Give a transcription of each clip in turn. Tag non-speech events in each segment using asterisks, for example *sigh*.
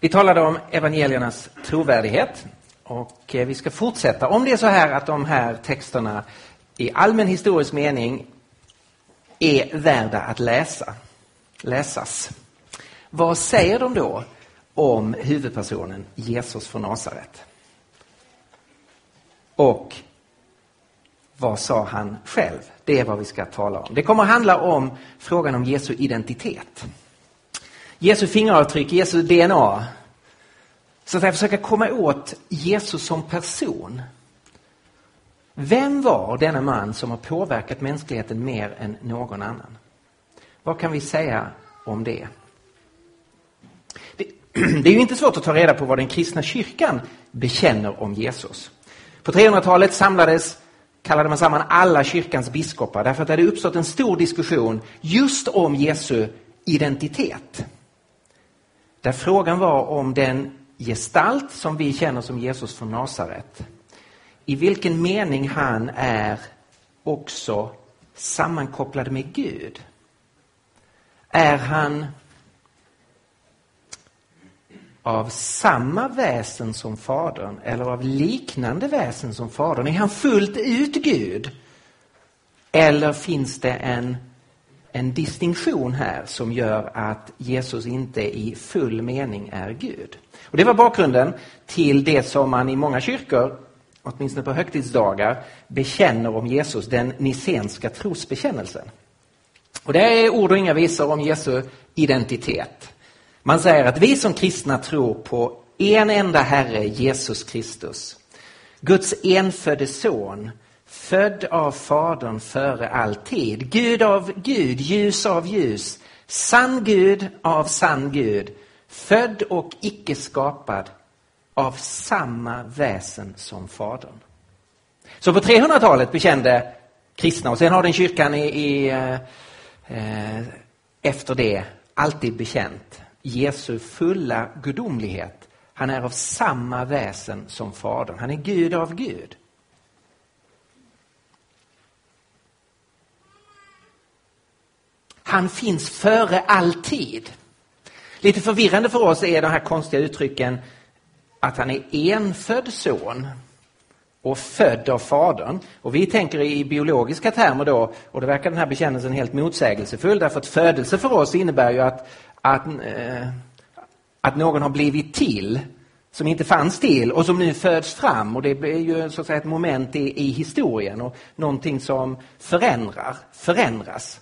Vi talade om evangeliernas trovärdighet och eh, vi ska fortsätta. Om det är så här att de här texterna i allmän historisk mening är värda att läsa, läsas. Vad säger de då om huvudpersonen Jesus från Nasaret? Och vad sa han själv? Det är vad vi ska tala om. Det kommer att handla om frågan om Jesu identitet. Jesu fingeravtryck, Jesu DNA. Så att jag försöker komma åt Jesus som person. Vem var denna man som har påverkat mänskligheten mer än någon annan? Vad kan vi säga om det? Det, *clears throat* det är ju inte svårt att ta reda på vad den kristna kyrkan bekänner om Jesus. På 300-talet samlades kallade man samman alla kyrkans biskopar därför att det hade uppstått en stor diskussion just om Jesu identitet. Där frågan var om den gestalt som vi känner som Jesus från Nasaret, i vilken mening han är också sammankopplad med Gud. Är han av samma väsen som Fadern eller av liknande väsen som Fadern? Är han fullt ut Gud? Eller finns det en, en distinktion här som gör att Jesus inte i full mening är Gud? Och Det var bakgrunden till det som man i många kyrkor, åtminstone på högtidsdagar, bekänner om Jesus, den nicenska trosbekännelsen. Och det är ord och inga visor om Jesu identitet. Man säger att vi som kristna tror på en enda Herre, Jesus Kristus. Guds enfödde son, född av Fadern före all tid. Gud av Gud, ljus av ljus, sann Gud av sann Gud, född och icke skapad av samma väsen som Fadern. Så på 300-talet bekände kristna, och sen har den kyrkan i, i eh, efter det alltid bekänt Jesu fulla gudomlighet. Han är av samma väsen som Fadern. Han är Gud av Gud. Han finns före all tid. Lite förvirrande för oss är de här konstiga uttrycken att han är enfödd son och född av Fadern. Och vi tänker i biologiska termer då, och då verkar den här bekännelsen helt motsägelsefull, därför att födelse för oss innebär ju att att, eh, att någon har blivit till som inte fanns till och som nu föds fram och det blir ju så att säga ett moment i, i historien och någonting som förändrar, förändras.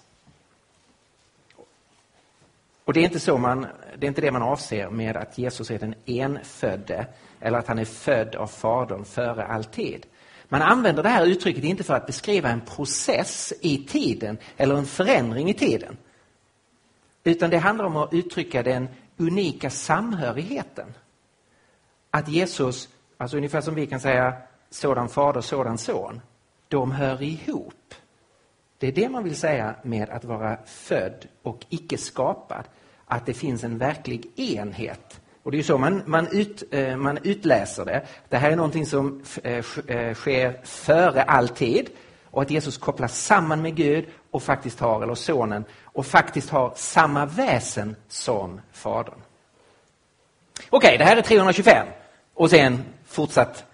Och det är inte så man, det är inte det man avser med att Jesus är den enfödde eller att han är född av Fadern före all tid. Man använder det här uttrycket inte för att beskriva en process i tiden eller en förändring i tiden. Utan det handlar om att uttrycka den unika samhörigheten. Att Jesus, alltså ungefär som vi kan säga sådan fader, sådan son, de hör ihop. Det är det man vill säga med att vara född och icke skapad. Att det finns en verklig enhet. Och det är så man, man, ut, eh, man utläser det. Det här är någonting som eh, eh, sker före all tid och att Jesus kopplas samman med Gud och faktiskt har, eller sonen, och faktiskt har samma väsen som fadern. Okej, okay, det här är 325 och sen fortsatt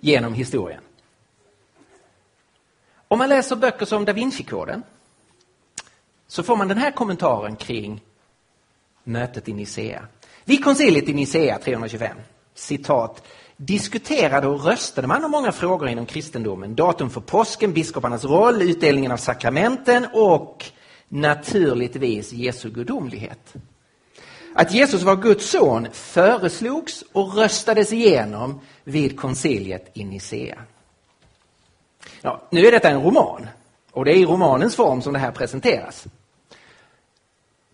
genom historien. Om man läser böcker som Da Vinci-koden så får man den här kommentaren kring mötet i Nicea. Vid konciliet i Nicea 325, citat, diskuterade och röstade man om många frågor inom kristendomen. Datum för påsken, biskoparnas roll, utdelningen av sakramenten och naturligtvis Jesu gudomlighet. Att Jesus var Guds son föreslogs och röstades igenom vid konciliet i Nicea. Ja, nu är detta en roman och det är i romanens form som det här presenteras.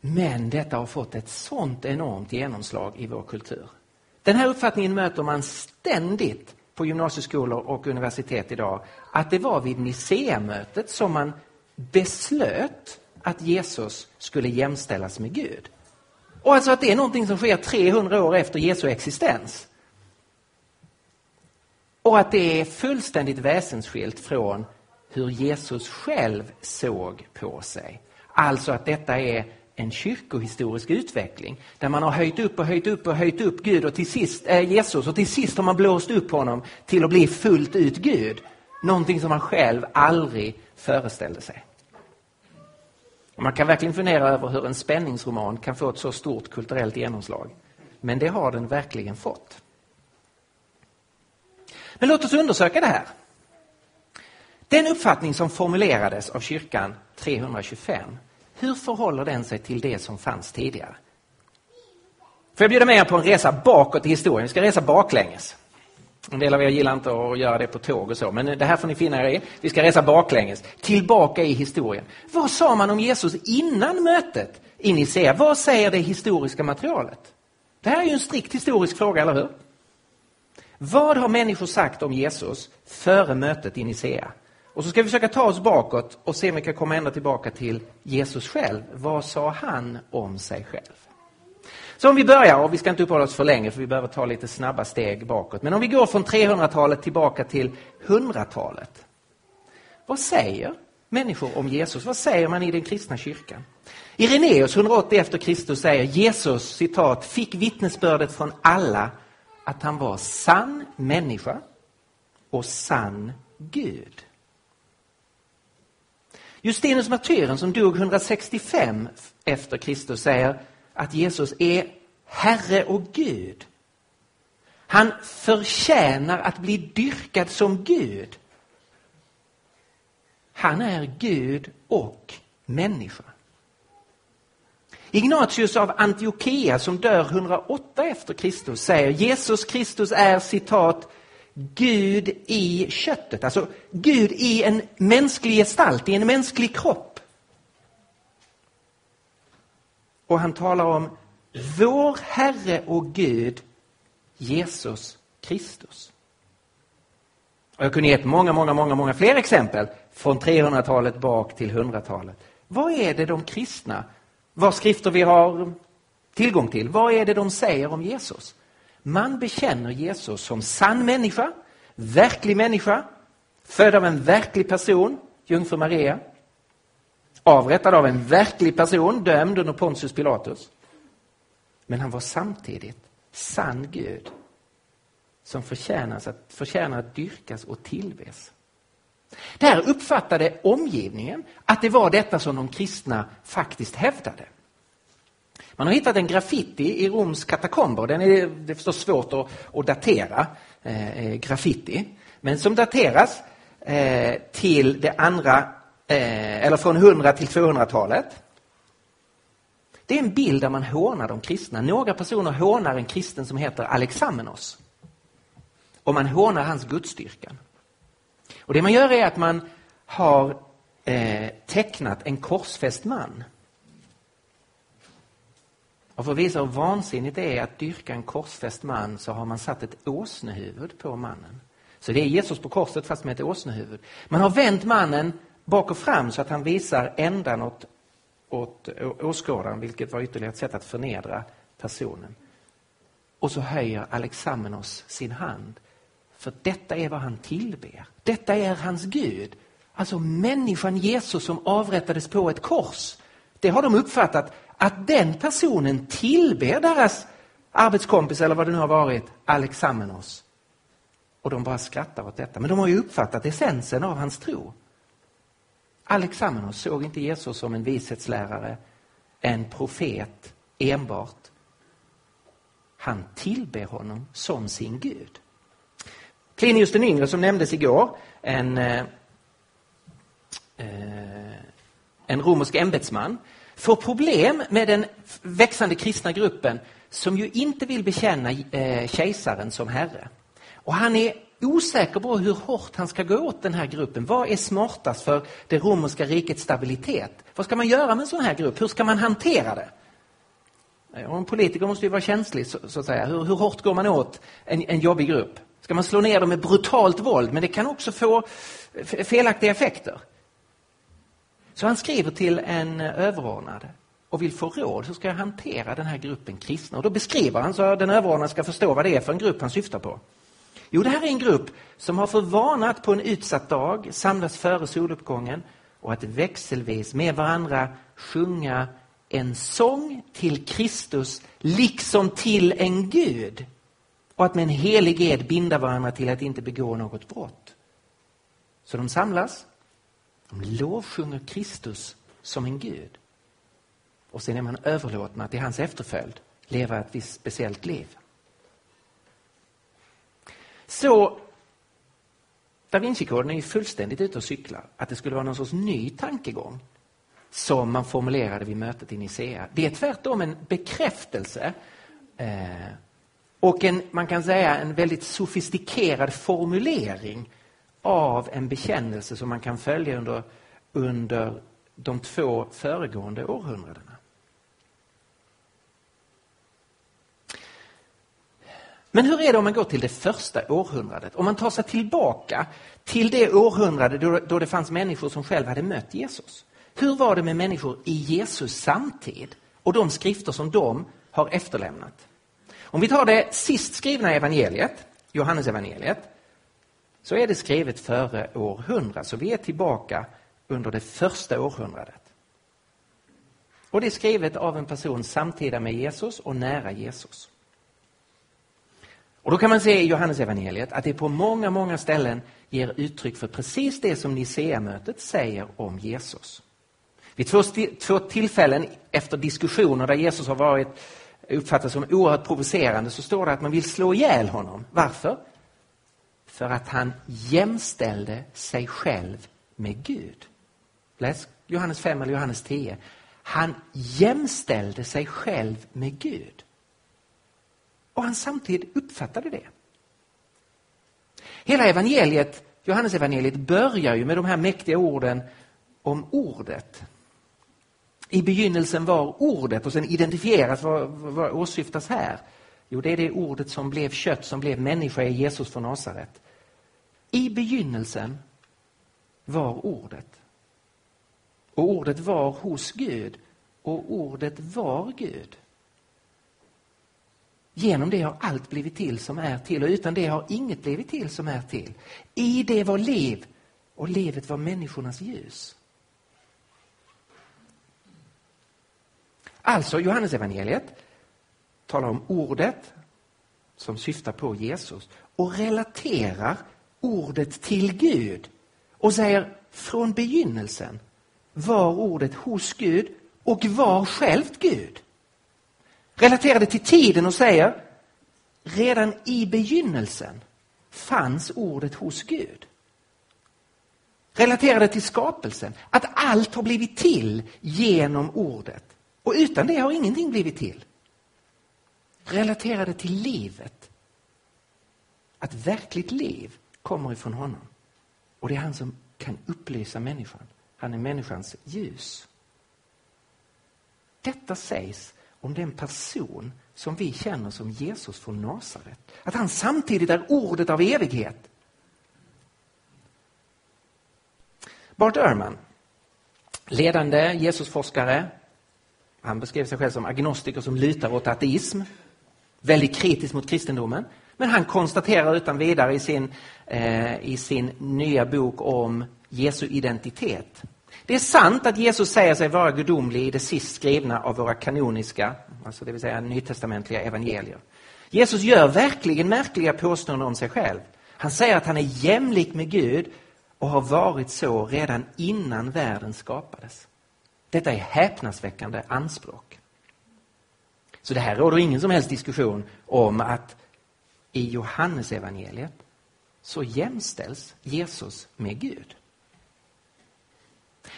Men detta har fått ett sånt enormt genomslag i vår kultur. Den här uppfattningen möter man ständigt på gymnasieskolor och universitet idag. Att det var vid Niceamötet som man beslöt att Jesus skulle jämställas med Gud. Och alltså att det är någonting som sker 300 år efter Jesu existens. Och att det är fullständigt väsensskilt från hur Jesus själv såg på sig. Alltså att detta är en kyrkohistorisk utveckling där man har höjt upp och höjt upp och höjt upp Gud och till sist äh, Jesus och till sist har man blåst upp honom till att bli fullt ut Gud. Någonting som man själv aldrig föreställde sig. Man kan verkligen fundera över hur en spänningsroman kan få ett så stort kulturellt genomslag. Men det har den verkligen fått. Men låt oss undersöka det här. Den uppfattning som formulerades av kyrkan 325, hur förhåller den sig till det som fanns tidigare? Får jag bjuda med er på en resa bakåt i historien? Vi ska resa baklänges. En del av er gillar inte att göra det på tåg och så, men det här får ni finna er i. Vi ska resa baklänges, tillbaka i historien. Vad sa man om Jesus innan mötet i Nicea? Vad säger det historiska materialet? Det här är ju en strikt historisk fråga, eller hur? Vad har människor sagt om Jesus före mötet i Nicea? Och så ska vi försöka ta oss bakåt och se om vi kan komma ända tillbaka till Jesus själv. Vad sa han om sig själv? Så om vi börjar, och vi ska inte uppehålla oss för länge för vi behöver ta lite snabba steg bakåt. Men om vi går från 300-talet tillbaka till 100-talet. Vad säger människor om Jesus? Vad säger man i den kristna kyrkan? Ireneus 180 efter Kristus säger Jesus, citat, fick vittnesbördet från alla att han var sann människa och sann Gud. Justinus martyren som dog 165 efter Kristus säger att Jesus är Herre och Gud. Han förtjänar att bli dyrkad som Gud. Han är Gud och människa. Ignatius av Antiochia som dör 108 efter Kristus säger Jesus Kristus är citat Gud i köttet, alltså Gud i en mänsklig gestalt, i en mänsklig kropp. Och han talar om vår Herre och Gud Jesus Kristus. Och jag kunde gett många, många, många, många fler exempel från 300-talet bak till 100-talet. Vad är det de kristna, vad skrifter vi har tillgång till, vad är det de säger om Jesus? Man bekänner Jesus som sann människa, verklig människa, född av en verklig person, jungfru Maria, avrättad av en verklig person, dömd under Pontius Pilatus. Men han var samtidigt sann Gud som förtjänas att, förtjänar att dyrkas och tillbes. Där uppfattade omgivningen att det var detta som de kristna faktiskt hävdade. Man har hittat en graffiti i Roms katakomber. Den är, det är förstås svårt att, att datera eh, eh graffiti, men som dateras eh, till det andra, eh, eller från 100 till 200-talet. Det är en bild där man hånar de kristna. Några personer hånar en kristen som heter Alexamenos. Och man hånar hans gudstyrkan. Och det man gör är att man har eh, tecknat en korsfäst man och för att visa hur vansinnigt det är att dyrka en korsfäst man så har man satt ett åsnehuvud på mannen. Så det är Jesus på korset fast med ett åsnehuvud. Man har vänt mannen bak och fram så att han visar ändan åt, åt åskådaren, vilket var ytterligare ett sätt att förnedra personen. Och så höjer Alexamenos sin hand. För detta är vad han tillber. Detta är hans Gud. Alltså människan Jesus som avrättades på ett kors. Det har de uppfattat att den personen tillber deras arbetskompis eller vad det nu har varit, Alexamenos. Och de bara skrattar åt detta. Men de har ju uppfattat essensen av hans tro. Alexamenos såg inte Jesus som en vishetslärare, en profet enbart. Han tillber honom som sin Gud. Plinius den yngre som nämndes igår, en, eh, eh, en romersk ämbetsman, får problem med den växande kristna gruppen som ju inte vill bekänna eh, kejsaren som herre. Och han är osäker på hur hårt han ska gå åt den här gruppen. Vad är smartast för det romerska rikets stabilitet? Vad ska man göra med en sån här grupp? Hur ska man hantera det? Och en politiker måste ju vara känslig, så, så att säga. Hur, hur, hårt går man åt en, en jobbig grupp? Ska man slå ner dem med brutalt våld? Men det kan också få felaktiga effekter. Så han skriver till en överordnad och vill få råd. Hur ska jag hantera den här gruppen kristna? Och då beskriver han så att den överordnade ska förstå vad det är för en grupp han syftar på. Jo, det här är en grupp som har för vana att på en utsatt dag samlas före soluppgången och att växelvis med varandra sjunga en sång till Kristus liksom till en Gud och att med en helig ed binda varandra till att inte begå något brott. Så de samlas, de lovsjunger Kristus som en Gud. Och sen är man överlåtna till hans efterföljd leva ett visst speciellt liv. Så Da Vinci-koden är ju fullständigt ute och cyklar. Att det skulle vara någon sorts ny tankegång som man formulerade vid mötet i Nicea. Det är tvärtom en bekräftelse eh, och en, man kan säga en väldigt sofistikerad formulering av en bekännelse som man kan följa under, under de två föregående århundradena. Men hur är det om man går till det första århundradet? Om man tar sig tillbaka till det århundrade då, då det fanns människor som själva hade mött Jesus. Hur var det med människor i Jesus samtid och de skrifter som de har efterlämnat? Om vi tar det sist skrivna evangeliet, Johannes evangeliet, så är det skrivet före år 100, så vi är tillbaka under det första århundradet. Och det är skrivet av en person samtida med Jesus och nära Jesus. Och då kan man se i Johannes evangeliet att det på många, många ställen ger uttryck för precis det som Nicea-mötet säger om Jesus. Vid två, två tillfällen efter diskussioner där Jesus har varit uppfattas som oerhört provocerande så står det att man vill slå ihjäl honom. Varför? För att han jämställde sig själv med Gud. Läs Johannes 5 eller Johannes 10. Han jämställde sig själv med Gud. Och han samtidigt uppfattade det. Hela evangeliet, Johannes evangeliet börjar ju med de här mäktiga orden om ordet. I begynnelsen var ordet och sen identifieras vad, vad åsyftas här. Jo, det är det ordet som blev kött, som blev människa i Jesus från Nasaret. I begynnelsen var ordet. Och ordet var hos Gud och ordet var Gud. Genom det har allt blivit till som är till och utan det har inget blivit till som är till. I det var liv och livet var människornas ljus. Alltså, Johannes evangeliet talar om ordet som syftar på Jesus och relaterar ordet till Gud och säger från begynnelsen var ordet hos Gud och var självt Gud relaterar det till tiden och säger redan i begynnelsen fanns ordet hos Gud. Relaterar det till skapelsen, att allt har blivit till genom ordet och utan det har ingenting blivit till. Relaterade till livet, att verkligt liv kommer ifrån honom och det är han som kan upplysa människan. Han är människans ljus. Detta sägs om den person som vi känner som Jesus från Nasaret. Att han samtidigt är ordet av evighet. Bart Ehrman, ledande Jesusforskare. Han beskrev sig själv som agnostiker som lutar åt ateism. Väldigt kritisk mot kristendomen. Men han konstaterar utan vidare i sin, eh, i sin nya bok om Jesu identitet det är sant att Jesus säger sig vara gudomlig i det sist skrivna av våra kanoniska, alltså det vill säga nytestamentliga evangelier. Jesus gör verkligen märkliga påståenden om sig själv. Han säger att han är jämlik med Gud och har varit så redan innan världen skapades. Detta är häpnadsväckande anspråk. Så det här råder ingen som helst diskussion om att i Johannesevangeliet så jämställs Jesus med Gud.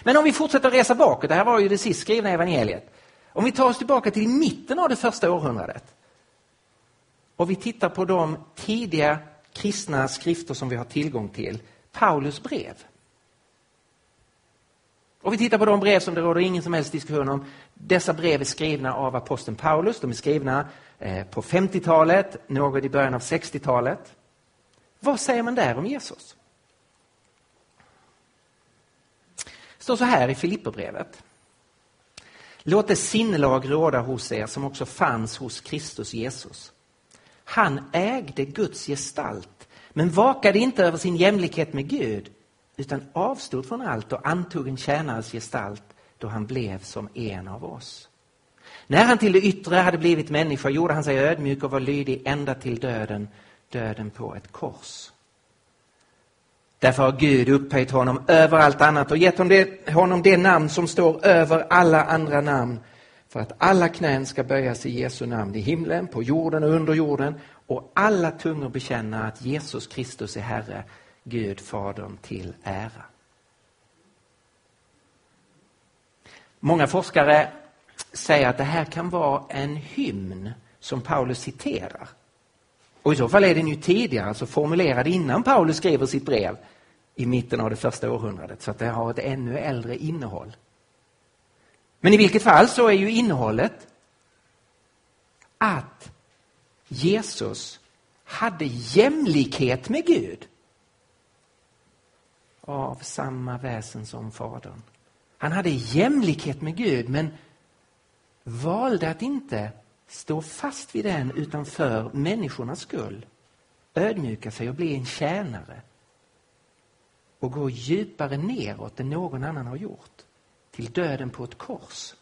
Men om vi fortsätter resa bakåt, det här var ju det sist skrivna evangeliet. Om vi tar oss tillbaka till mitten av det första århundradet och vi tittar på de tidiga kristna skrifter som vi har tillgång till, Paulus brev. Och vi tittar på de brev som det råder ingen som helst diskussion om. Dessa brev är skrivna av aposteln Paulus, de är skrivna eh, på 50-talet, något i början av 60-talet. Vad säger man där om Jesus? Det står så här i Filipperbrevet. Låt det sinnelag råda hos er som också fanns hos Kristus Jesus. Han ägde Guds gestalt, men vakade inte över sin jämlikhet med Gud, utan avstod från allt och antog en tjänares gestalt då han blev som en av oss. När han till det yttre hade blivit människa gjorde han sig ödmjuk och var lydig ända till döden, döden på ett kors. Därför har Gud upphöjt honom över allt annat och gett honom det, honom det namn som står över alla andra namn för att alla knän ska böjas i Jesu namn i himlen, på jorden och under jorden och alla tungor bekänna att Jesus Kristus är Herre, Gud Fadern till ära. Många forskare säger att det här kan vara en hymn som Paulus citerar. Och i så fall är den ju tidigare, alltså formulerad innan Paulus skriver sitt brev i mitten av det första århundradet, så att det har ett ännu äldre innehåll. Men i vilket fall så är ju innehållet att Jesus hade jämlikhet med Gud av samma väsen som Fadern. Han hade jämlikhet med Gud men valde att inte stå fast vid den utan för människornas skull ödmjuka sig och bli en tjänare och gå djupare neråt än någon annan har gjort till döden på ett kors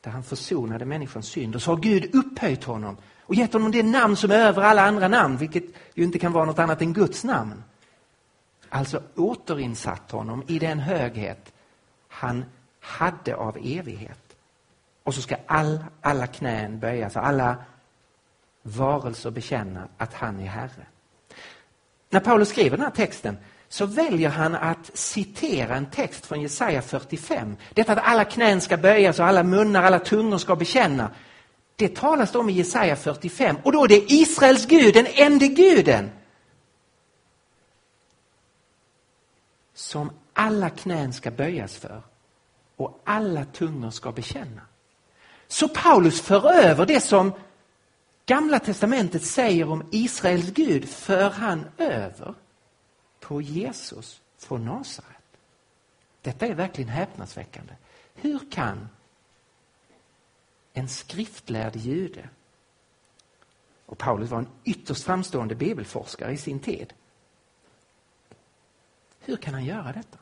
där han försonade människans synd. Och så har Gud upphöjt honom och gett honom det namn som är över alla andra namn, vilket ju inte kan vara något annat än Guds namn. Alltså återinsatt honom i den höghet han hade av evighet. Och så ska all, alla knän böjas, och alla varelser bekänna att han är Herre. När Paulus skriver den här texten så väljer han att citera en text från Jesaja 45. Detta att alla knän ska böjas och alla munnar, alla tungor ska bekänna. Det talas det om i Jesaja 45 och då är det Israels Gud, den enda guden. Som alla knän ska böjas för och alla tungor ska bekänna. Så Paulus för över det som Gamla testamentet säger om Israels Gud, för han över på Jesus från Nasaret. Detta är verkligen häpnadsväckande. Hur kan en skriftlärd jude och Paulus var en ytterst framstående bibelforskare i sin tid. Hur kan han göra detta?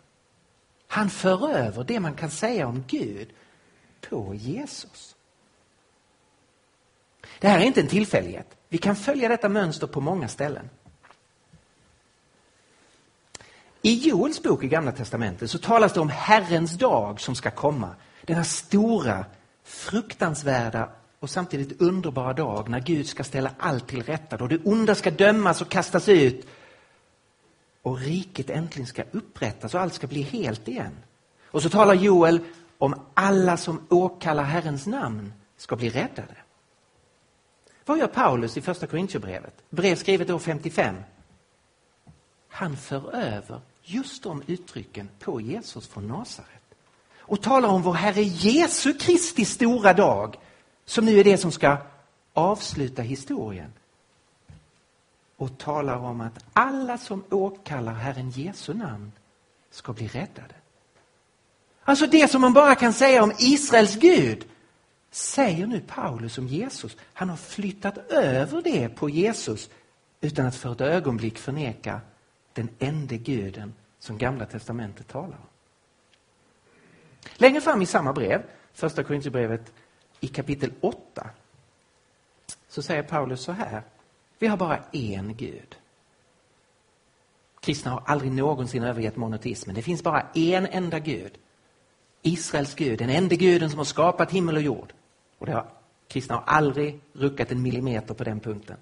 Han för över det man kan säga om Gud på Jesus. Det här är inte en tillfällighet. Vi kan följa detta mönster på många ställen. I Joels bok i Gamla testamentet så talas det om Herrens dag som ska komma. Denna stora, fruktansvärda och samtidigt underbara dag när Gud ska ställa allt till rätta, då det onda ska dömas och kastas ut och riket äntligen ska upprättas och allt ska bli helt igen. Och så talar Joel om alla som åkallar Herrens namn ska bli räddade. Vad gör Paulus i första Korintierbrevet? Brev skrivet år 55. Han för över just de uttrycken på Jesus från Nasaret och talar om vår Herre Jesu Kristi stora dag som nu är det som ska avsluta historien och talar om att alla som åkallar Herren Jesu namn ska bli räddade. Alltså det som man bara kan säga om Israels Gud säger nu Paulus om Jesus. Han har flyttat över det på Jesus utan att för ett ögonblick förneka den enda guden som Gamla testamentet talar om. Längre fram i samma brev, första Korinthierbrevet i kapitel 8, så säger Paulus så här. Vi har bara en Gud. Kristna har aldrig någonsin övergett monoteismen. Det finns bara en enda Gud. Israels Gud, den enda guden som har skapat himmel och jord. Och det har, kristna har aldrig ruckat en millimeter på den punkten.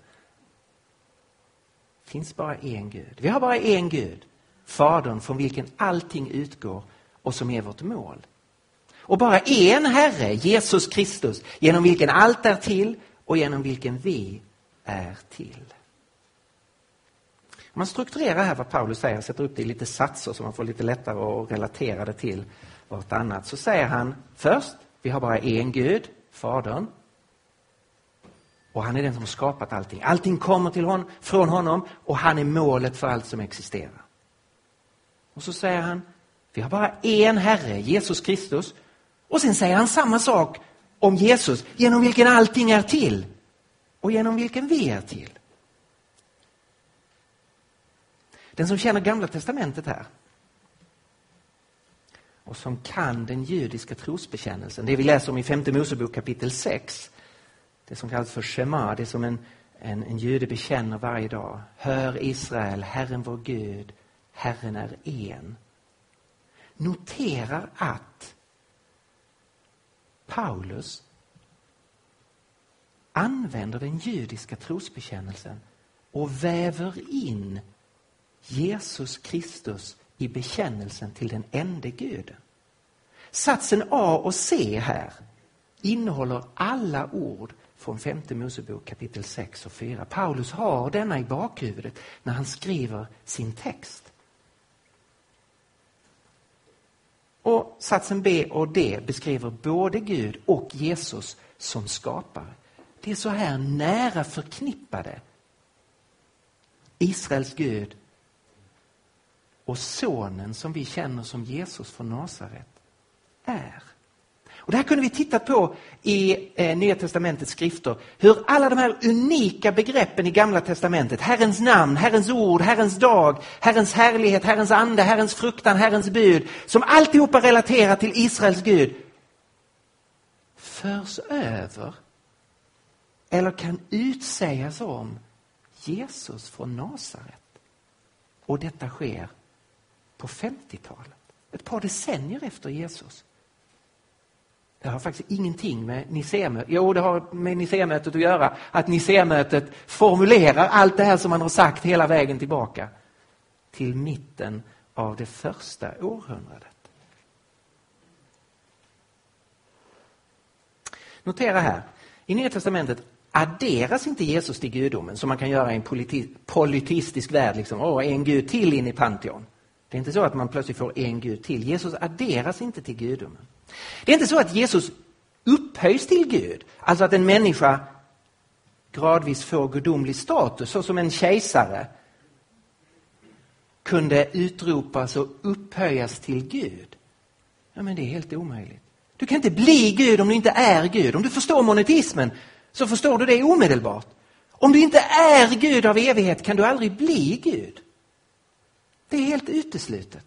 Det finns bara en Gud. Vi har bara en Gud. Fadern från vilken allting utgår och som är vårt mål. Och bara en Herre, Jesus Kristus, genom vilken allt är till och genom vilken vi är till. Om man strukturerar här vad Paulus säger, sätter upp det i lite satser så man får lite lättare att relatera det till vartannat, så säger han först, vi har bara en Gud, Fadern. Och han är den som har skapat allting. Allting kommer till hon, från honom och han är målet för allt som existerar. Och så säger han, vi har bara en Herre, Jesus Kristus. Och sen säger han samma sak om Jesus, genom vilken allting är till och genom vilken vi är till. Den som känner Gamla Testamentet här och som kan den judiska trosbekännelsen. Det vi läser om i femte Mosebok kapitel 6, det som kallas för Shema, det som en, en, en jude bekänner varje dag. Hör Israel, Herren vår Gud, Herren är en. Noterar att Paulus använder den judiska trosbekännelsen och väver in Jesus Kristus i bekännelsen till den enda guden. Satsen A och C här innehåller alla ord från femte Mosebok kapitel 6 och 4. Paulus har denna i bakhuvudet när han skriver sin text. Och satsen B och D beskriver både Gud och Jesus som skapare. Det är så här nära förknippade Israels Gud och sonen som vi känner som Jesus från Nasaret är. Och det här kunde vi titta på i eh, Nya Testamentets skrifter. Hur alla de här unika begreppen i Gamla Testamentet, Herrens namn, Herrens ord, Herrens dag, Herrens härlighet, Herrens ande, Herrens fruktan, Herrens bud, som alltihopa relaterar till Israels Gud, förs över eller kan utsägas om Jesus från Nasaret. Och detta sker på 50-talet, ett par decennier efter Jesus. Det har faktiskt ingenting med Nicaeamötet, jo det har med Nicaeamötet att göra, att Nicaeamötet formulerar allt det här som man har sagt hela vägen tillbaka till mitten av det första århundradet. Notera här, i Nya Testamentet adderas inte Jesus till gudomen som man kan göra i en politi politistisk värld, liksom, åh, en gud till in i Pantheon. Det är inte så att man plötsligt får en gud till. Jesus adderas inte till gudomen. Det är inte så att Jesus upphöjs till Gud, alltså att en människa gradvis får gudomlig status, så som en kejsare kunde utropas och upphöjas till Gud. Ja, men det är helt omöjligt. Du kan inte bli Gud om du inte är Gud. Om du förstår monetismen så förstår du det omedelbart. Om du inte är Gud av evighet kan du aldrig bli Gud. Det är helt uteslutet.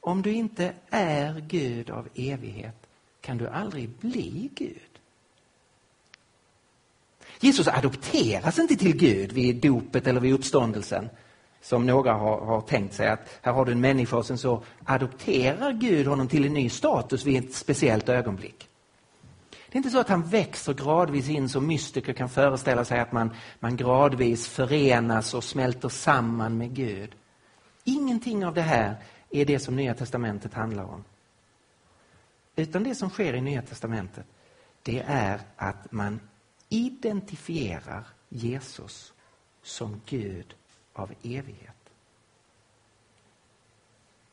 Om du inte är Gud av evighet kan du aldrig bli Gud. Jesus adopteras inte till Gud vid dopet eller vid uppståndelsen som några har, har, tänkt sig att här har du en människa och sen så adopterar Gud honom till en ny status vid ett speciellt ögonblick. Det är inte så att han växer gradvis in som mystiker kan föreställa sig att man, man gradvis förenas och smälter samman med Gud. Ingenting av det här är det som Nya Testamentet handlar om. Utan det som sker i Nya Testamentet, det är att man identifierar Jesus som Gud av evighet.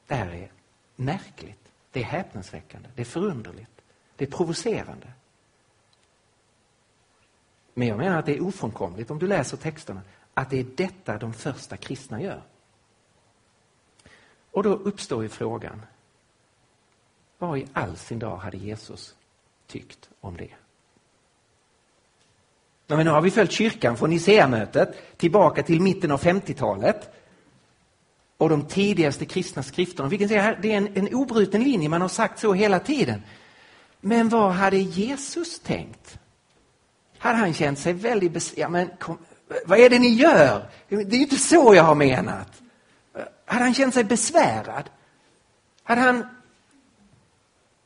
Det här är märkligt, det är häpnadsväckande, det är förunderligt, det är provocerande. Men jag menar att det är ofrånkomligt om du läser texterna att det är detta de första kristna gör. Och då uppstår ju frågan, vad i all sin dag hade Jesus tyckt om det? Men nu har vi följt kyrkan från Nicaeamötet tillbaka till mitten av 50-talet och de tidigaste kristna skrifterna. Vi kan säga här, det är en, en obruten linje, man har sagt så hela tiden. Men vad hade Jesus tänkt? Hade han känt sig väldigt besviken? Ja, vad är det ni gör? Det är inte så jag har menat. Hade han känt sig besvärad? Hade han,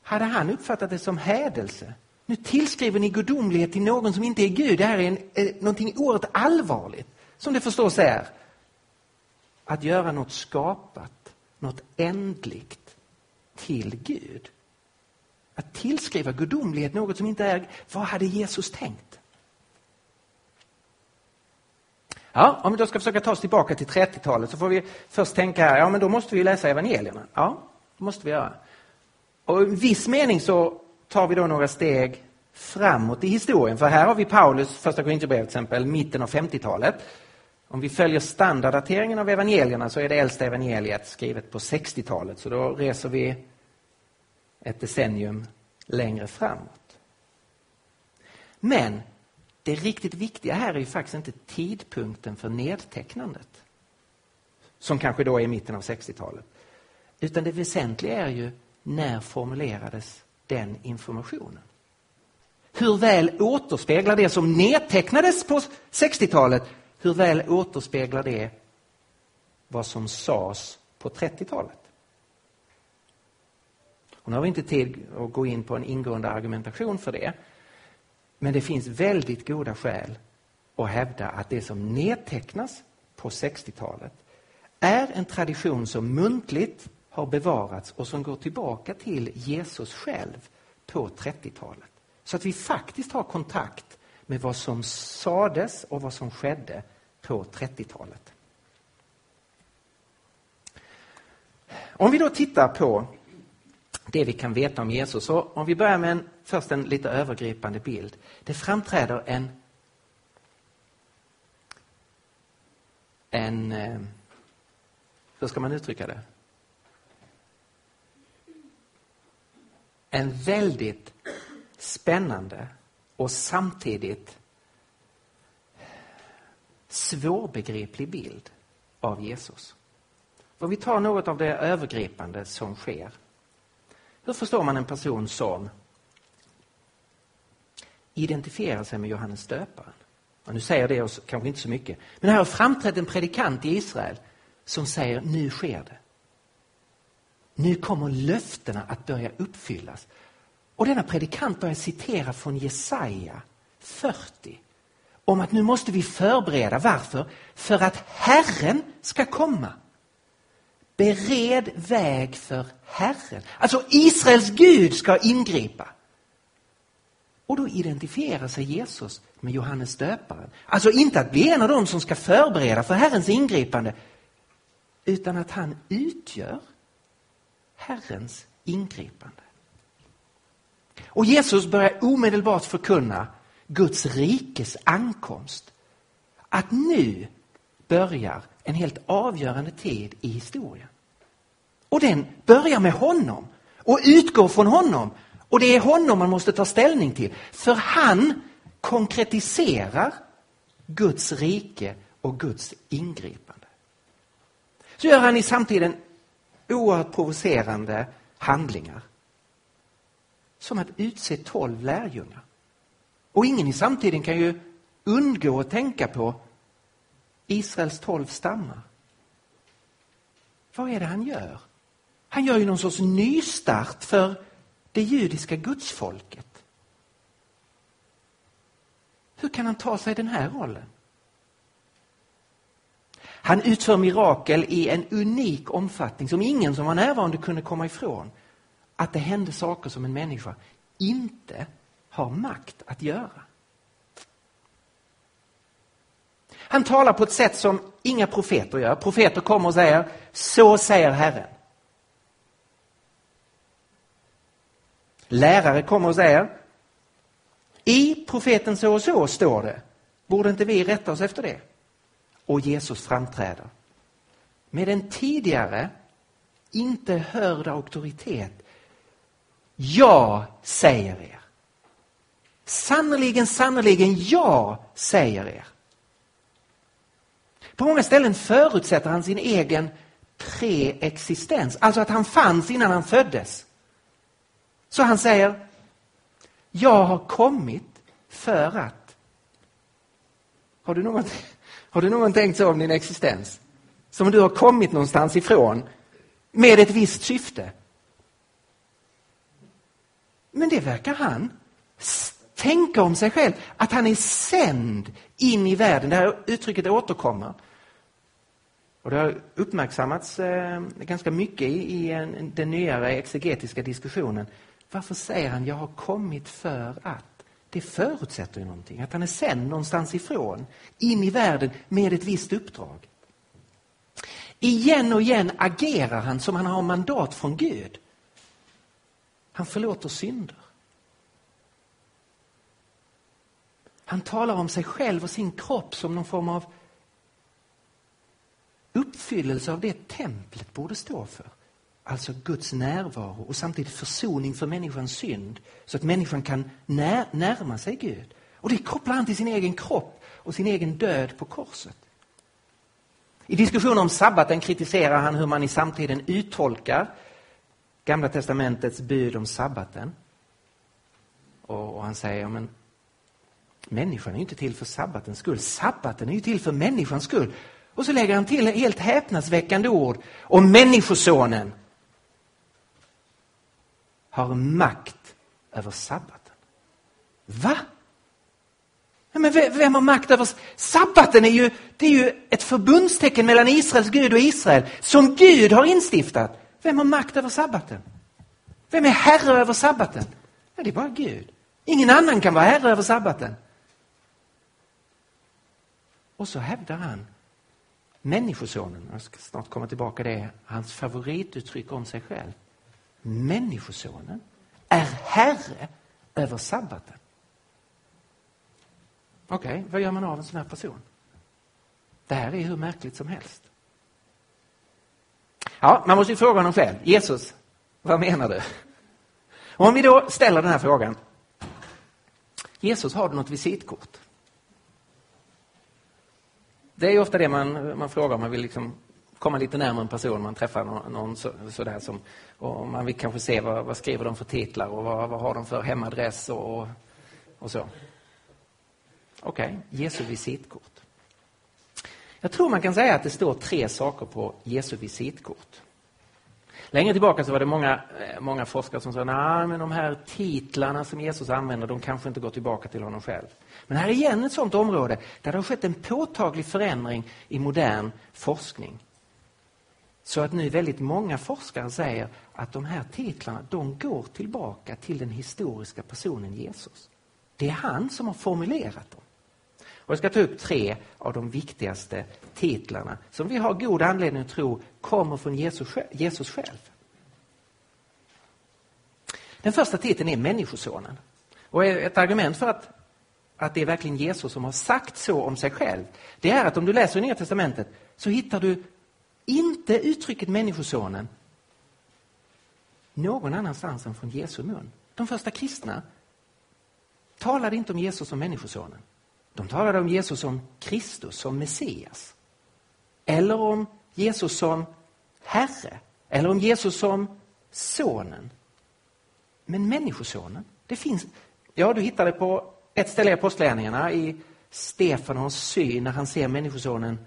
hade han uppfattat det som hädelse? Nu tillskriver ni gudomlighet till någon som inte är Gud. Det här är en, eh, någonting oerhört allvarligt, som det förstås är. Att göra något skapat, något ändligt, till Gud. Att tillskriva gudomlighet något som inte är... Vad hade Jesus tänkt? Ja, om vi då ska försöka ta oss tillbaka till 30-talet så får vi först tänka här, ja men då måste vi läsa evangelierna. Ja, det måste vi göra. Och i viss mening så tar vi då några steg framåt i historien. För här har vi Paulus första Korinthierbrevet till exempel, mitten av 50-talet. Om vi följer standarddateringen av evangelierna så är det äldsta evangeliet skrivet på 60-talet. Så då reser vi ett decennium längre framåt. Men det riktigt viktiga här är ju faktiskt inte tidpunkten för nedtecknandet. Som kanske då är mitten av 60-talet. Utan det väsentliga är ju när formulerades den informationen? Hur väl återspeglar det som nedtecknades på 60-talet, hur väl återspeglar det vad som sades på 30-talet? Och nu har vi inte tid att gå in på en ingående argumentation för det. Men det finns väldigt goda skäl att hävda att det som nedtecknas på 60-talet är en tradition som muntligt har bevarats och som går tillbaka till Jesus själv på 30-talet. Så att vi faktiskt har kontakt med vad som sades och vad som skedde på 30-talet. Om vi då tittar på det vi kan veta om Jesus. Så om vi börjar med en, först en lite övergripande bild. Det framträder en en, eh, hur ska man uttrycka det? En väldigt spännande och samtidigt svårbegriplig bild av Jesus. Om vi tar något av det övergripande som sker. Hur förstår man en person som identifierar sig med Johannes döparen? Och nu säger det oss kanske inte så mycket. Men här har framträtt en predikant i Israel som säger nu sker det. Nu kommer löftena att börja uppfyllas. Och denna predikant börjar citera från Jesaja 40 om att nu måste vi förbereda. Varför? För att Herren ska komma. Bered väg för Herren. Alltså Israels Gud ska ingripa. Och då identifierar sig Jesus med Johannes döparen. Alltså inte att bli en av dem som ska förbereda för Herrens ingripande, utan att han utgör Herrens ingripande. Och Jesus börjar omedelbart förkunna Guds rikes ankomst. Att nu börjar en helt avgörande tid i historien. Och den börjar med honom och utgår från honom. Och det är honom man måste ta ställning till. För han konkretiserar Guds rike och Guds ingripande. Så gör han i samtiden oerhört provocerande handlingar. Som att utse tolv lärjungar. Och ingen i samtiden kan ju undgå att tänka på Israels tolv stammar. Vad är det han gör? Han gör ju någon sorts nystart för det judiska gudsfolket. Hur kan han ta sig den här rollen? Han utför mirakel i en unik omfattning som ingen som var närvarande kunde komma ifrån. Att det hände saker som en människa inte har makt att göra. Han talar på ett sätt som inga profeter gör. Profeter kommer och säger, så säger Herren. Lärare kommer och säger, i profeten så och så står det, borde inte vi rätta oss efter det? Och Jesus framträder med en tidigare inte hörd auktoritet. Jag säger er. Sannerligen, sannerligen, jag säger er. På många ställen förutsätter han sin egen preexistens, alltså att han fanns innan han föddes. Så han säger, jag har kommit för att. Har du någon, har du någon tänkt så om din existens? Som du har kommit någonstans ifrån med ett visst syfte. Men det verkar han tänka om sig själv, att han är sänd in i världen. Det här uttrycket återkommer. Och det har uppmärksammats eh, ganska mycket i, den nyare exegetiska diskussionen. Varför säger han jag har kommit för att? Det förutsätter ju någonting, att han är sänd någonstans ifrån, in i världen med ett visst uppdrag. Igen och igen agerar han som han har mandat från Gud. Han förlåter synder. Han talar om sig själv och sin kropp som någon form av uppfyllelse av det templet borde stå för. Alltså Guds närvaro och samtidigt försoning för människans synd så att människan kan när, närma sig Gud. Och det kopplar han till sin egen kropp och sin egen död på korset. I diskussionen om sabbaten kritiserar han hur man i samtiden uttolkar Gamla testamentets bud om sabbaten. Och, och han säger, men människan är inte till för sabbatens skull. Sabbaten är ju till för människans skull. Och så lägger han till helt häpnadsväckande ord om Människosonen har makt över sabbaten. Va? Men vem har makt över... Sabbaten är ju, det är ju ett förbundstecken mellan Israels Gud och Israel som Gud har instiftat. Vem har makt över sabbaten? Vem är herre över sabbaten? Ja, det är bara Gud. Ingen annan kan vara herre över sabbaten. Och så hävdar han Människosonen, jag ska snart komma tillbaka det, hans favorituttryck om sig själv. Människosonen är herre över sabbaten. Okej, okay, vad gör man av en sån här person? Det här är hur märkligt som helst. Ja, man måste ju fråga honom själv. Jesus, vad menar du? Och om vi då ställer den här frågan. Jesus, har du något visitkort? Det är ju ofta det man, man frågar om man vill liksom komma lite närmare en person man träffar någon, någon så, sådär som, och man vill kanske se vad, vad skriver de för titlar och vad, vad har de för hemadress och, och så. Okej, okay, Jesu visitkort. Jag tror man kan säga att det står tre saker på Jesu visitkort. Längre tillbaka så var det många, eh, många forskare som sa att de här titlarna som Jesus använder, de kanske inte går tillbaka till honom själv. Men här är igen ett sådant område där det har skett en påtaglig förändring i modern forskning. Så att nu väldigt många forskare säger att de här titlarna, de går tillbaka till den historiska personen Jesus. Det är han som har formulerat dem. Och jag ska ta upp tre av de viktigaste titlarna som vi har god anledning att tro kommer från Jesus själv. Den första titeln är Människosonen. Och ett argument för att, att det är verkligen Jesus som har sagt så om sig själv, det är att om du läser i Nya Testamentet så hittar du inte uttrycket Människosonen någon annanstans än från Jesu mun. De första kristna talade inte om Jesus som Människosonen. De talade om Jesus som Kristus, som Messias. Eller om Jesus som Herre. Eller om Jesus som Sonen. Men Människosonen, det finns... Ja, du hittar det på ett ställe i Apostlagärningarna i Stefanons syn när han ser Människosonen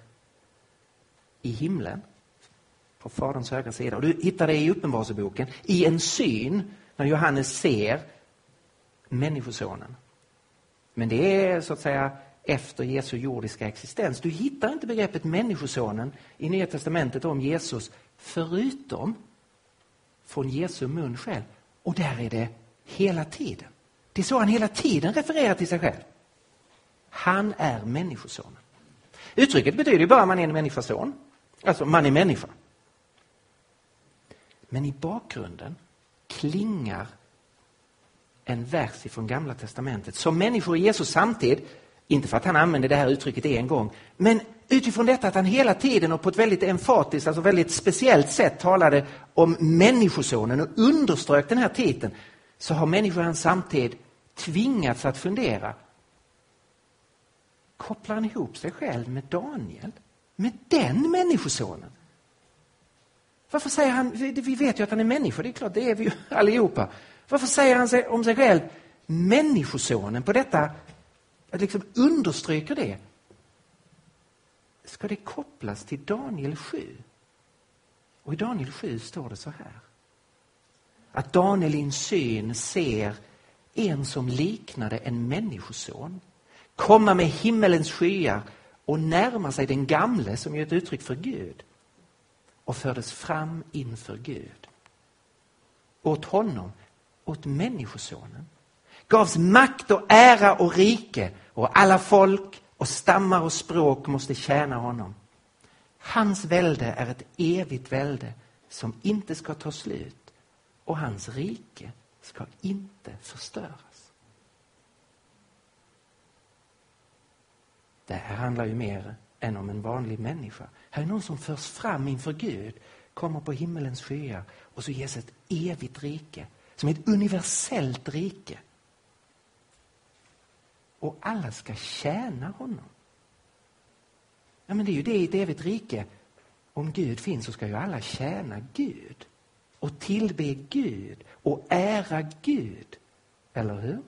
i himlen på Faderns högra sida. Och du hittar det i Uppenbarelseboken i en syn när Johannes ser Människosonen. Men det är så att säga efter Jesu jordiska existens. Du hittar inte begreppet Människosonen i Nya Testamentet om Jesus förutom från Jesu mun själv. Och där är det hela tiden. Det är så han hela tiden refererar till sig själv. Han är Människosonen. Uttrycket betyder ju bara att man är en människoson. Alltså, man är människa. Men i bakgrunden klingar en vers från Gamla Testamentet som människor i Jesus samtid, inte för att han använde det här uttrycket en gång, men utifrån detta att han hela tiden och på ett väldigt emfatiskt, alltså väldigt speciellt sätt talade om Människosonen och underströk den här titeln, så har människor i hans samtid tvingats att fundera. Kopplar han ihop sig själv med Daniel? Med den Människosonen? Varför säger han, vi vet ju att han är människa, det är klart, det är vi ju *laughs* allihopa. Varför säger han om sig själv Människosonen på detta, att liksom understryker det? Ska det kopplas till Daniel 7? Och i Daniel 7 står det så här. Att Daniel i en syn ser en som liknade en människoson. Komma med himmelens skyar och närma sig den gamle som är ett uttryck för Gud. Och fördes fram inför Gud. Åt honom åt Människosonen. Gavs makt och ära och rike. Och alla folk och stammar och språk måste tjäna honom. Hans välde är ett evigt välde som inte ska ta slut. Och hans rike ska inte förstöras. Det här handlar ju mer än om en vanlig människa. Här är någon som förs fram inför Gud, kommer på himmelens skyar och så ges ett evigt rike som ett universellt rike. Och alla ska tjäna honom. Ja, men det är ju det i ett evigt rike. Om Gud finns så ska ju alla tjäna Gud och tillbe Gud och ära Gud. Eller hur?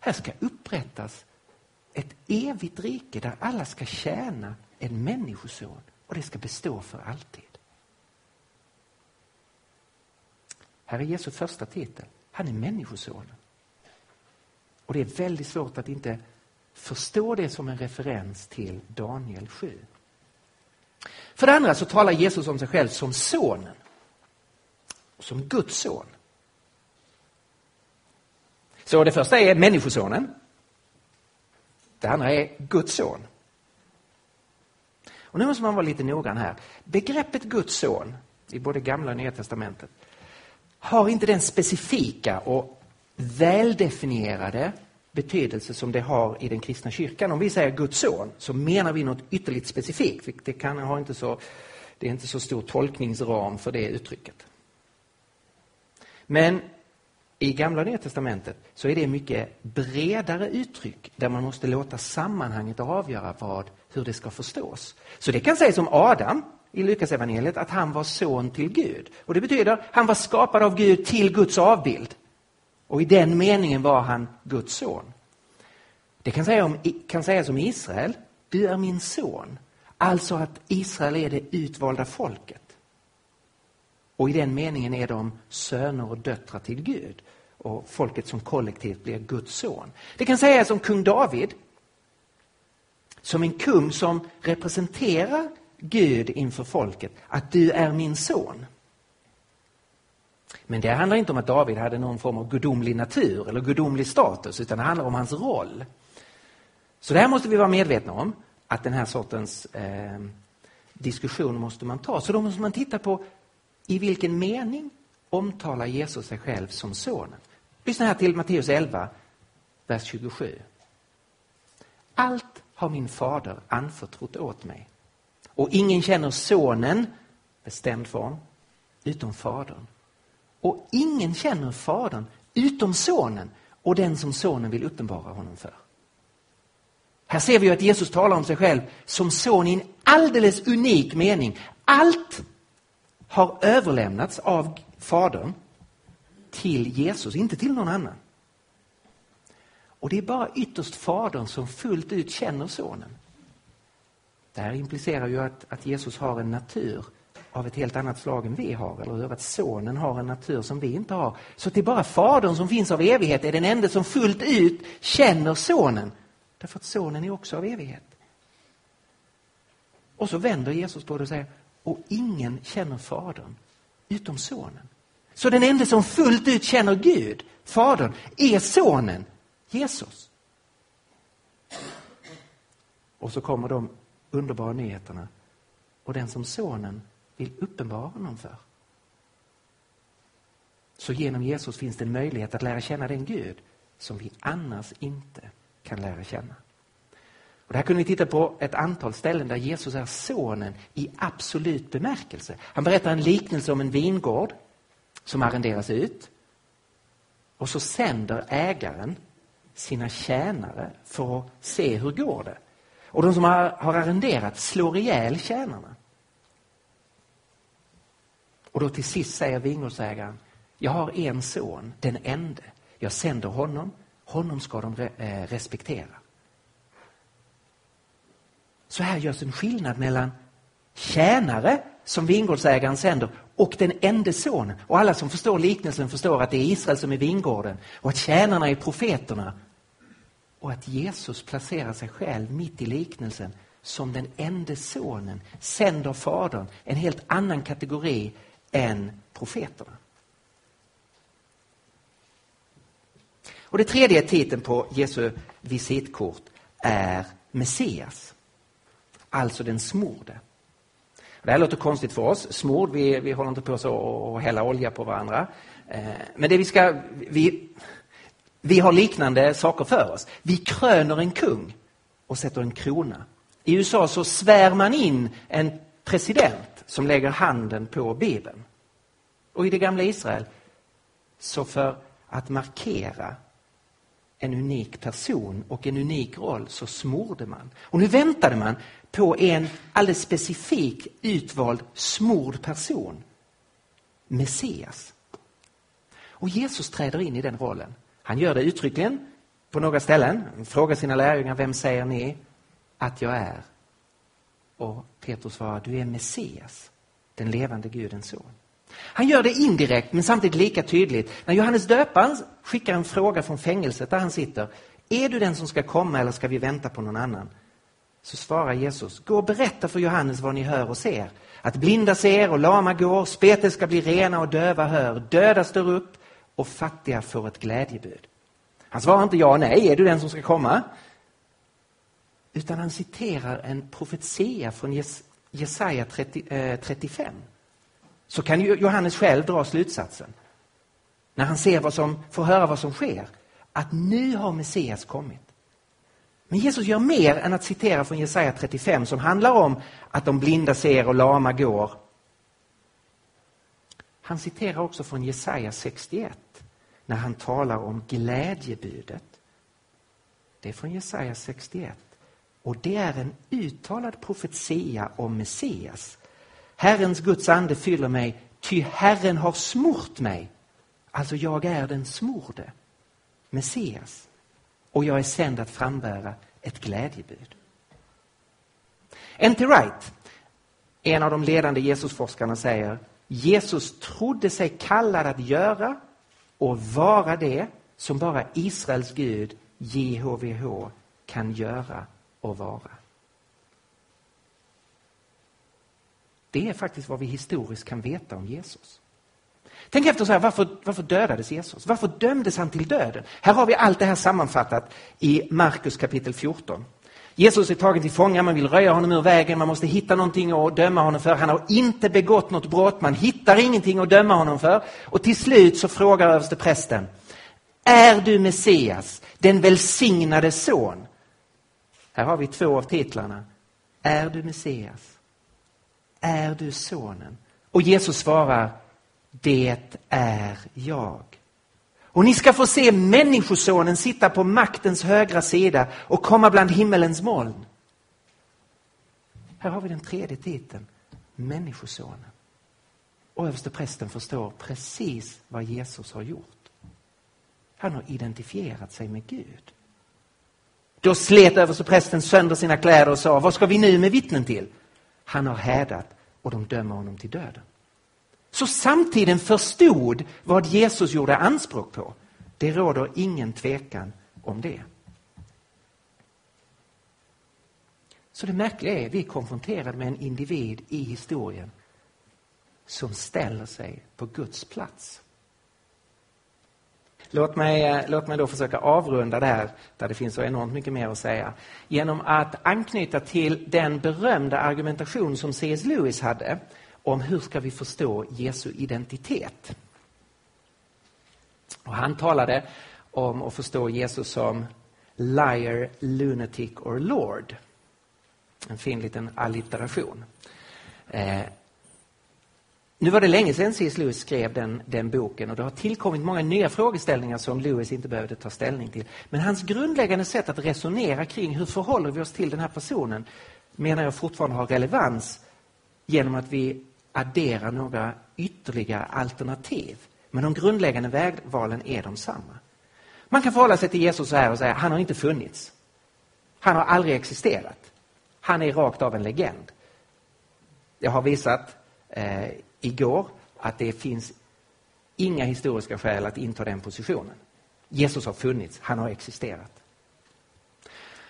Här ska upprättas ett evigt rike där alla ska tjäna en människoson och det ska bestå för alltid. Här är Jesu första titel. Han är människosonen. Och det är väldigt svårt att inte förstå det som en referens till Daniel 7. För det andra så talar Jesus om sig själv som sonen. Som Guds son. Så det första är människosonen. Det andra är Guds son. Och nu måste man vara lite noggrann här. Begreppet Guds son i både gamla och nya testamentet har inte den specifika och väldefinierade betydelse som det har i den kristna kyrkan. Om vi säger Guds son så menar vi något ytterligt specifikt. Det, kan, ha inte så, det är inte så stor tolkningsram för det uttrycket. Men i Gamla och Nya Testamentet så är det mycket bredare uttryck där man måste låta sammanhanget avgöra vad, hur det ska förstås. Så det kan sägas om Adam i Lukas evangeliet att han var son till Gud. Och det betyder att han var skapad av Gud till Guds avbild. Och i den meningen var han Guds son. Det kan, säga om, kan sägas om Israel, du är min son. Alltså att Israel är det utvalda folket. Och i den meningen är de söner och döttrar till Gud. Och folket som kollektivt blir Guds son. Det kan sägas om kung David. Som en kung som representerar Gud inför folket. Att du är min son. Men det handlar inte om att David hade någon form av gudomlig natur eller gudomlig status, utan det handlar om hans roll. Så det här måste vi vara medvetna om, att den här sortens eh, diskussion måste man ta. Så då måste man titta på i vilken mening omtalar Jesus sig själv som sonen. Lyssna här till Matteus 11, vers 27. Allt har min fader anförtrott åt mig. Och ingen känner sonen, bestämd form, utom fadern. Och ingen känner fadern utom sonen och den som sonen vill uppenbara honom för. Här ser vi att Jesus talar om sig själv som son i en alldeles unik mening. Allt har överlämnats av Fadern till Jesus, inte till någon annan. Och det är bara ytterst Fadern som fullt ut känner Sonen. Det här implicerar ju att, att Jesus har en natur av ett helt annat slag än vi har, eller hur? Att Sonen har en natur som vi inte har. Så det är bara Fadern som finns av evighet, är den enda som fullt ut känner Sonen. Därför att Sonen är också av evighet. Och så vänder Jesus på det och säger, och ingen känner Fadern utom Sonen. Så den enda som fullt ut känner Gud, Fadern, är Sonen, Jesus. Och så kommer de underbara nyheterna. Och den som Sonen vill uppenbara honom för. Så genom Jesus finns det en möjlighet att lära känna den Gud som vi annars inte kan lära känna. Och det här kunde vi titta på ett antal ställen där Jesus är sonen i absolut bemärkelse. Han berättar en liknelse om en vingård som arrenderas ut. Och så sänder ägaren sina tjänare för att se hur går det. Och de som har, har arrenderat slår ihjäl tjänarna. Och då till sist säger vingårdsägaren, jag har en son, den ende. Jag sänder honom, honom ska de eh, respektera. Så här görs en skillnad mellan tjänare som vingårdsägaren sänder och den enda sonen. Och alla som förstår liknelsen förstår att det är Israel som är vingården och att tjänarna är profeterna. Och att Jesus placerar sig själv mitt i liknelsen som den enda sonen sänder fadern en helt annan kategori än profeterna. Och det tredje titeln på Jesu visitkort är Messias. Alltså den smorde. Det här låter konstigt för oss. Smord, vi, vi håller inte på så att hälla olja på varandra. Eh, men det vi ska, vi, vi har liknande saker för oss. Vi kröner en kung och sätter en krona. I USA så svär man in en president som lägger handen på Bibeln. Och i det gamla Israel, så för att markera en unik person och en unik roll så smorde man. Och nu väntade man på en alldeles specifik utvald smord person. Messias. Och Jesus träder in i den rollen. Han gör det uttryckligen på några ställen. Han frågar sina lärjungar, vem säger ni att jag är? Och Petrus svarar, du är Messias, den levande Gudens son. Han gör det indirekt men samtidigt lika tydligt. När Johannes döparen skickar en fråga från fängelset där han sitter. Är du den som ska komma eller ska vi vänta på någon annan? Så svarar Jesus, gå och berätta för Johannes vad ni hör och ser. Att blinda ser och lama går, spete ska bli rena och döva hör, döda står upp och fattiga får ett glädjebud. Han svarar inte ja nej, är du den som ska komma? Utan han citerar en profetia från Jesaja 30, eh, 35 så kan ju Johannes själv dra slutsatsen. När han ser vad som, får höra vad som sker. Att nu har Messias kommit. Men Jesus gör mer än att citera från Jesaja 35 som handlar om att de blinda ser och lama går. Han citerar också från Jesaja 61 när han talar om glädjebudet. Det är från Jesaja 61 och det är en uttalad profetia om Messias Herrens Guds ande fyller mig, ty Herren har smort mig. Alltså jag är den smorde, Messias. Och jag är sänd att frambära ett glädjebud. N.T. Wright, en av de ledande Jesusforskarna, säger Jesus trodde sig kallad att göra och vara det som bara Israels Gud, JHVH, kan göra och vara. Det är faktiskt vad vi historiskt kan veta om Jesus. Tänk efter så här, varför, varför dödades Jesus? Varför dömdes han till döden? Här har vi allt det här sammanfattat i Markus kapitel 14. Jesus är tagen till fånga, man vill röja honom ur vägen, man måste hitta någonting att döma honom för. Han har inte begått något brott, man hittar ingenting att döma honom för. Och till slut så frågar överste prästen, är du Messias, den välsignade son? Här har vi två av titlarna. Är du Messias? Är du sonen? Och Jesus svarar, det är jag. Och ni ska få se Människosonen sitta på maktens högra sida och komma bland himmelens moln. Här har vi den tredje titeln, Människosonen. Och översteprästen förstår precis vad Jesus har gjort. Han har identifierat sig med Gud. Då slet översteprästen sönder sina kläder och sa, vad ska vi nu med vittnen till? Han har hädat och de dömer honom till döden. Så samtiden förstod vad Jesus gjorde anspråk på. Det råder ingen tvekan om det. Så det märkliga är, vi är konfronterade med en individ i historien som ställer sig på Guds plats. Låt mig, eh, låt mig då försöka avrunda det här, där det finns så enormt mycket mer att säga, genom att anknyta till den berömda argumentation som C.S. Lewis hade om hur ska vi förstå Jesu identitet. Och han talade om att förstå Jesus som liar, lunatic or lord. En fin liten allitteration. Eh, nu var det länge sedan C.S. Lewis skrev den, den boken och det har tillkommit många nya frågeställningar som Lewis inte behövde ta ställning till. Men hans grundläggande sätt att resonera kring hur förhåller vi oss till den här personen menar jag fortfarande har relevans genom att vi addera några ytterligare alternativ. Men de grundläggande vägvalen är de samma. Man kan förhålla sig till Jesus så här och säga, han har inte funnits. Han har aldrig existerat. Han är rakt av en legend. Jag har visat eh, igår att det finns inga historiska skäl att inta den positionen. Jesus har funnits, han har existerat.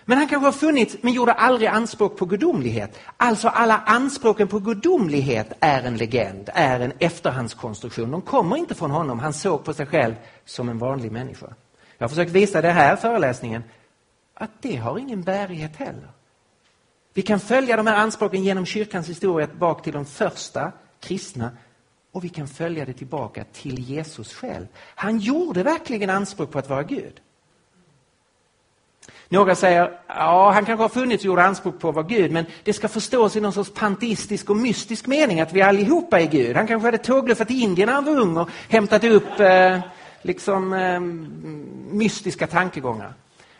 Men han kanske har funnits men gjorde aldrig anspråk på gudomlighet. Alltså alla anspråken på gudomlighet är en legend, är en efterhandskonstruktion. De kommer inte från honom, han såg på sig själv som en vanlig människa. Jag har försökt visa det här föreläsningen att det har ingen bärighet heller. Vi kan följa de här anspråken genom kyrkans historia bak till de första kristna och vi kan följa det tillbaka till Jesus själv. Han gjorde verkligen anspråk på att vara Gud. Några säger, ja han kanske har funnits och gjort anspråk på att vara Gud, men det ska förstås i någon sorts panteistisk och mystisk mening att vi allihopa är Gud. Han kanske hade tågluffat till Indien när han var ung och hämtat upp eh, liksom eh, mystiska tankegångar.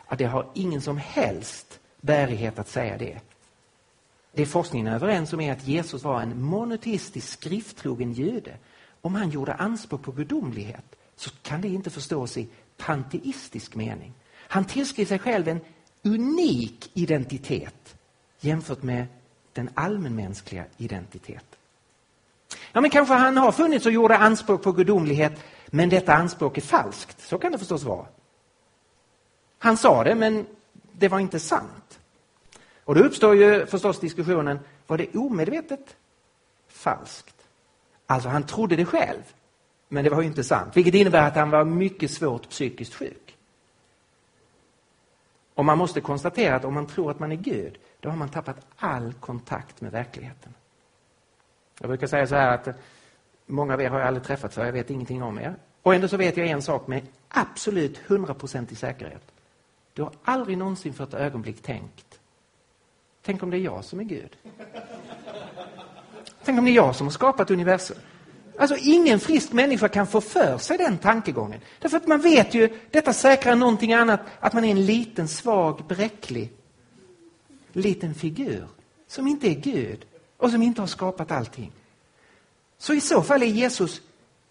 Ja, det har ingen som helst bärighet att säga det. Det forskningen är överens om är att Jesus var en monoteistisk skrifttrogen jude. Om han gjorde anspråk på gudomlighet så kan det inte förstås i panteistisk mening. Han tillskrev sig själv en unik identitet jämfört med den allmänmänskliga identiteten. Ja, men kanske han har funnits och gjorde anspråk på gudomlighet, men detta anspråk är falskt. Så kan det förstås vara. Han sa det, men det var inte sant. Och då uppstår ju förstås diskussionen, var det omedvetet falskt? Alltså han trodde det själv, men det var ju inte sant. Vilket innebär att han var mycket svårt psykiskt sjuk. Och man måste konstatera att om man tror att man är Gud, då har man tappat all kontakt med verkligheten. Jag brukar säga så här att många av er har jag aldrig träffat så jag vet ingenting om er. Och ändå så vet jag en sak med absolut hundraprocentig säkerhet. Du har aldrig någonsin för ett ögonblick tänkt, tänk om det är jag som är Gud? Tänk om det är jag som har skapat universum? Alltså ingen frisk människa kan få för sig den tankegången. Därför att man vet ju, detta säkrar någonting annat, att man är en liten, svag, bräcklig, liten figur som inte är Gud och som inte har skapat allting. Så i så fall är Jesus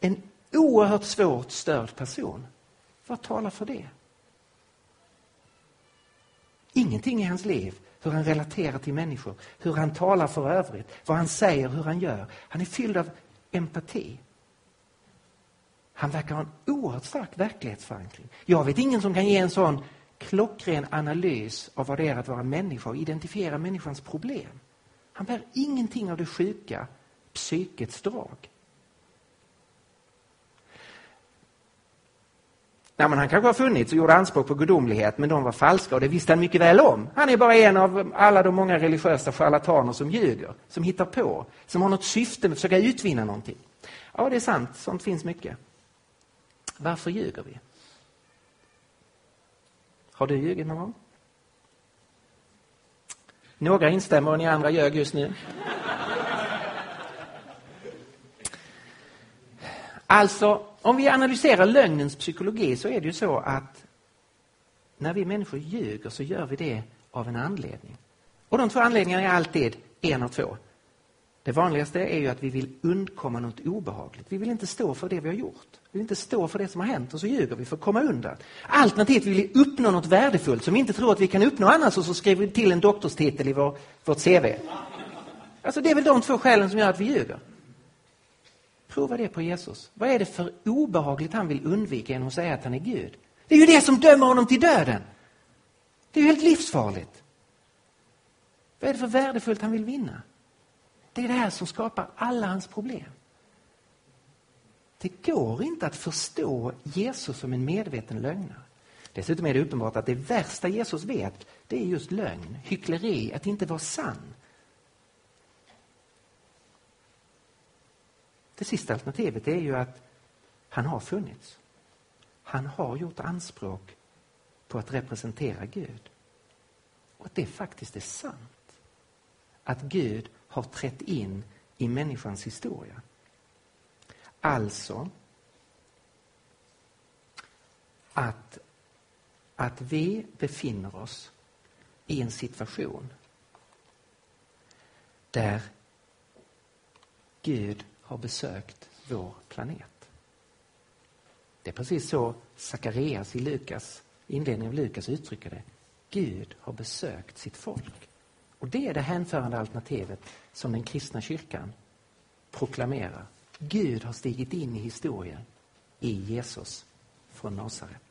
en oerhört svårt störd person. Vad talar för det? Ingenting i hans liv, hur han relaterar till människor, hur han talar för övrigt, vad han säger, hur han gör. Han är fylld av empati. Han verkar ha en oerhört stark verklighetsförankring. Jag vet ingen som kan ge en sån klockren analys av vad det är att vara människa och identifiera människans problem. Han bär ingenting av det sjuka psykets drag. Nej, men han kanske har funnits och gjorde anspråk på gudomlighet, men de var falska och det visste han mycket väl om. Han är bara en av alla de många religiösa charlataner som ljuger, som hittar på, som har något syfte med att försöka utvinna någonting. Ja, det är sant, sånt finns mycket. Varför ljuger vi? Har du ljugit någon gång? Några instämmer och ni andra ljög just nu. Alltså, om vi analyserar lögnens psykologi så är det ju så att när vi människor ljuger så gör vi det av en anledning. Och de två anledningarna är alltid en av två. Det vanligaste är ju att vi vill undkomma något obehagligt. Vi vill inte stå för det vi har gjort. Vi vill inte stå för det som har hänt och så ljuger vi för att komma undan. Alternativt vill vi uppnå något värdefullt som vi inte tror att vi kan uppnå annars och så skriver vi till en doktorstitel i vår, vårt CV. Alltså det är väl de två skälen som gör att vi ljuger. Prova det på Jesus. Vad är det för obehagligt han vill undvika genom att säga att han är Gud? Det är ju det som dömer honom till döden. Det är ju helt livsfarligt. Vad är det för värdefullt han vill vinna? Det är det här som skapar alla hans problem. Det går inte att förstå Jesus som en medveten lögnare. Dessutom är det uppenbart att det värsta Jesus vet, det är just lögn, hyckleri, att inte vara sann. Det sista alternativet är ju att han har funnits. Han har gjort anspråk på att representera Gud. Och att det faktiskt är sant. Att Gud har trätt in i människans historia. Alltså att, att vi befinner oss i en situation där Gud har besökt vår planet. Det är precis så Sakarias i Lukas, inledningen av Lukas uttrycker det. Gud har besökt sitt folk. Och det är det hänförande alternativet som den kristna kyrkan proklamerar. Gud har stigit in i historien i Jesus från Nasaret.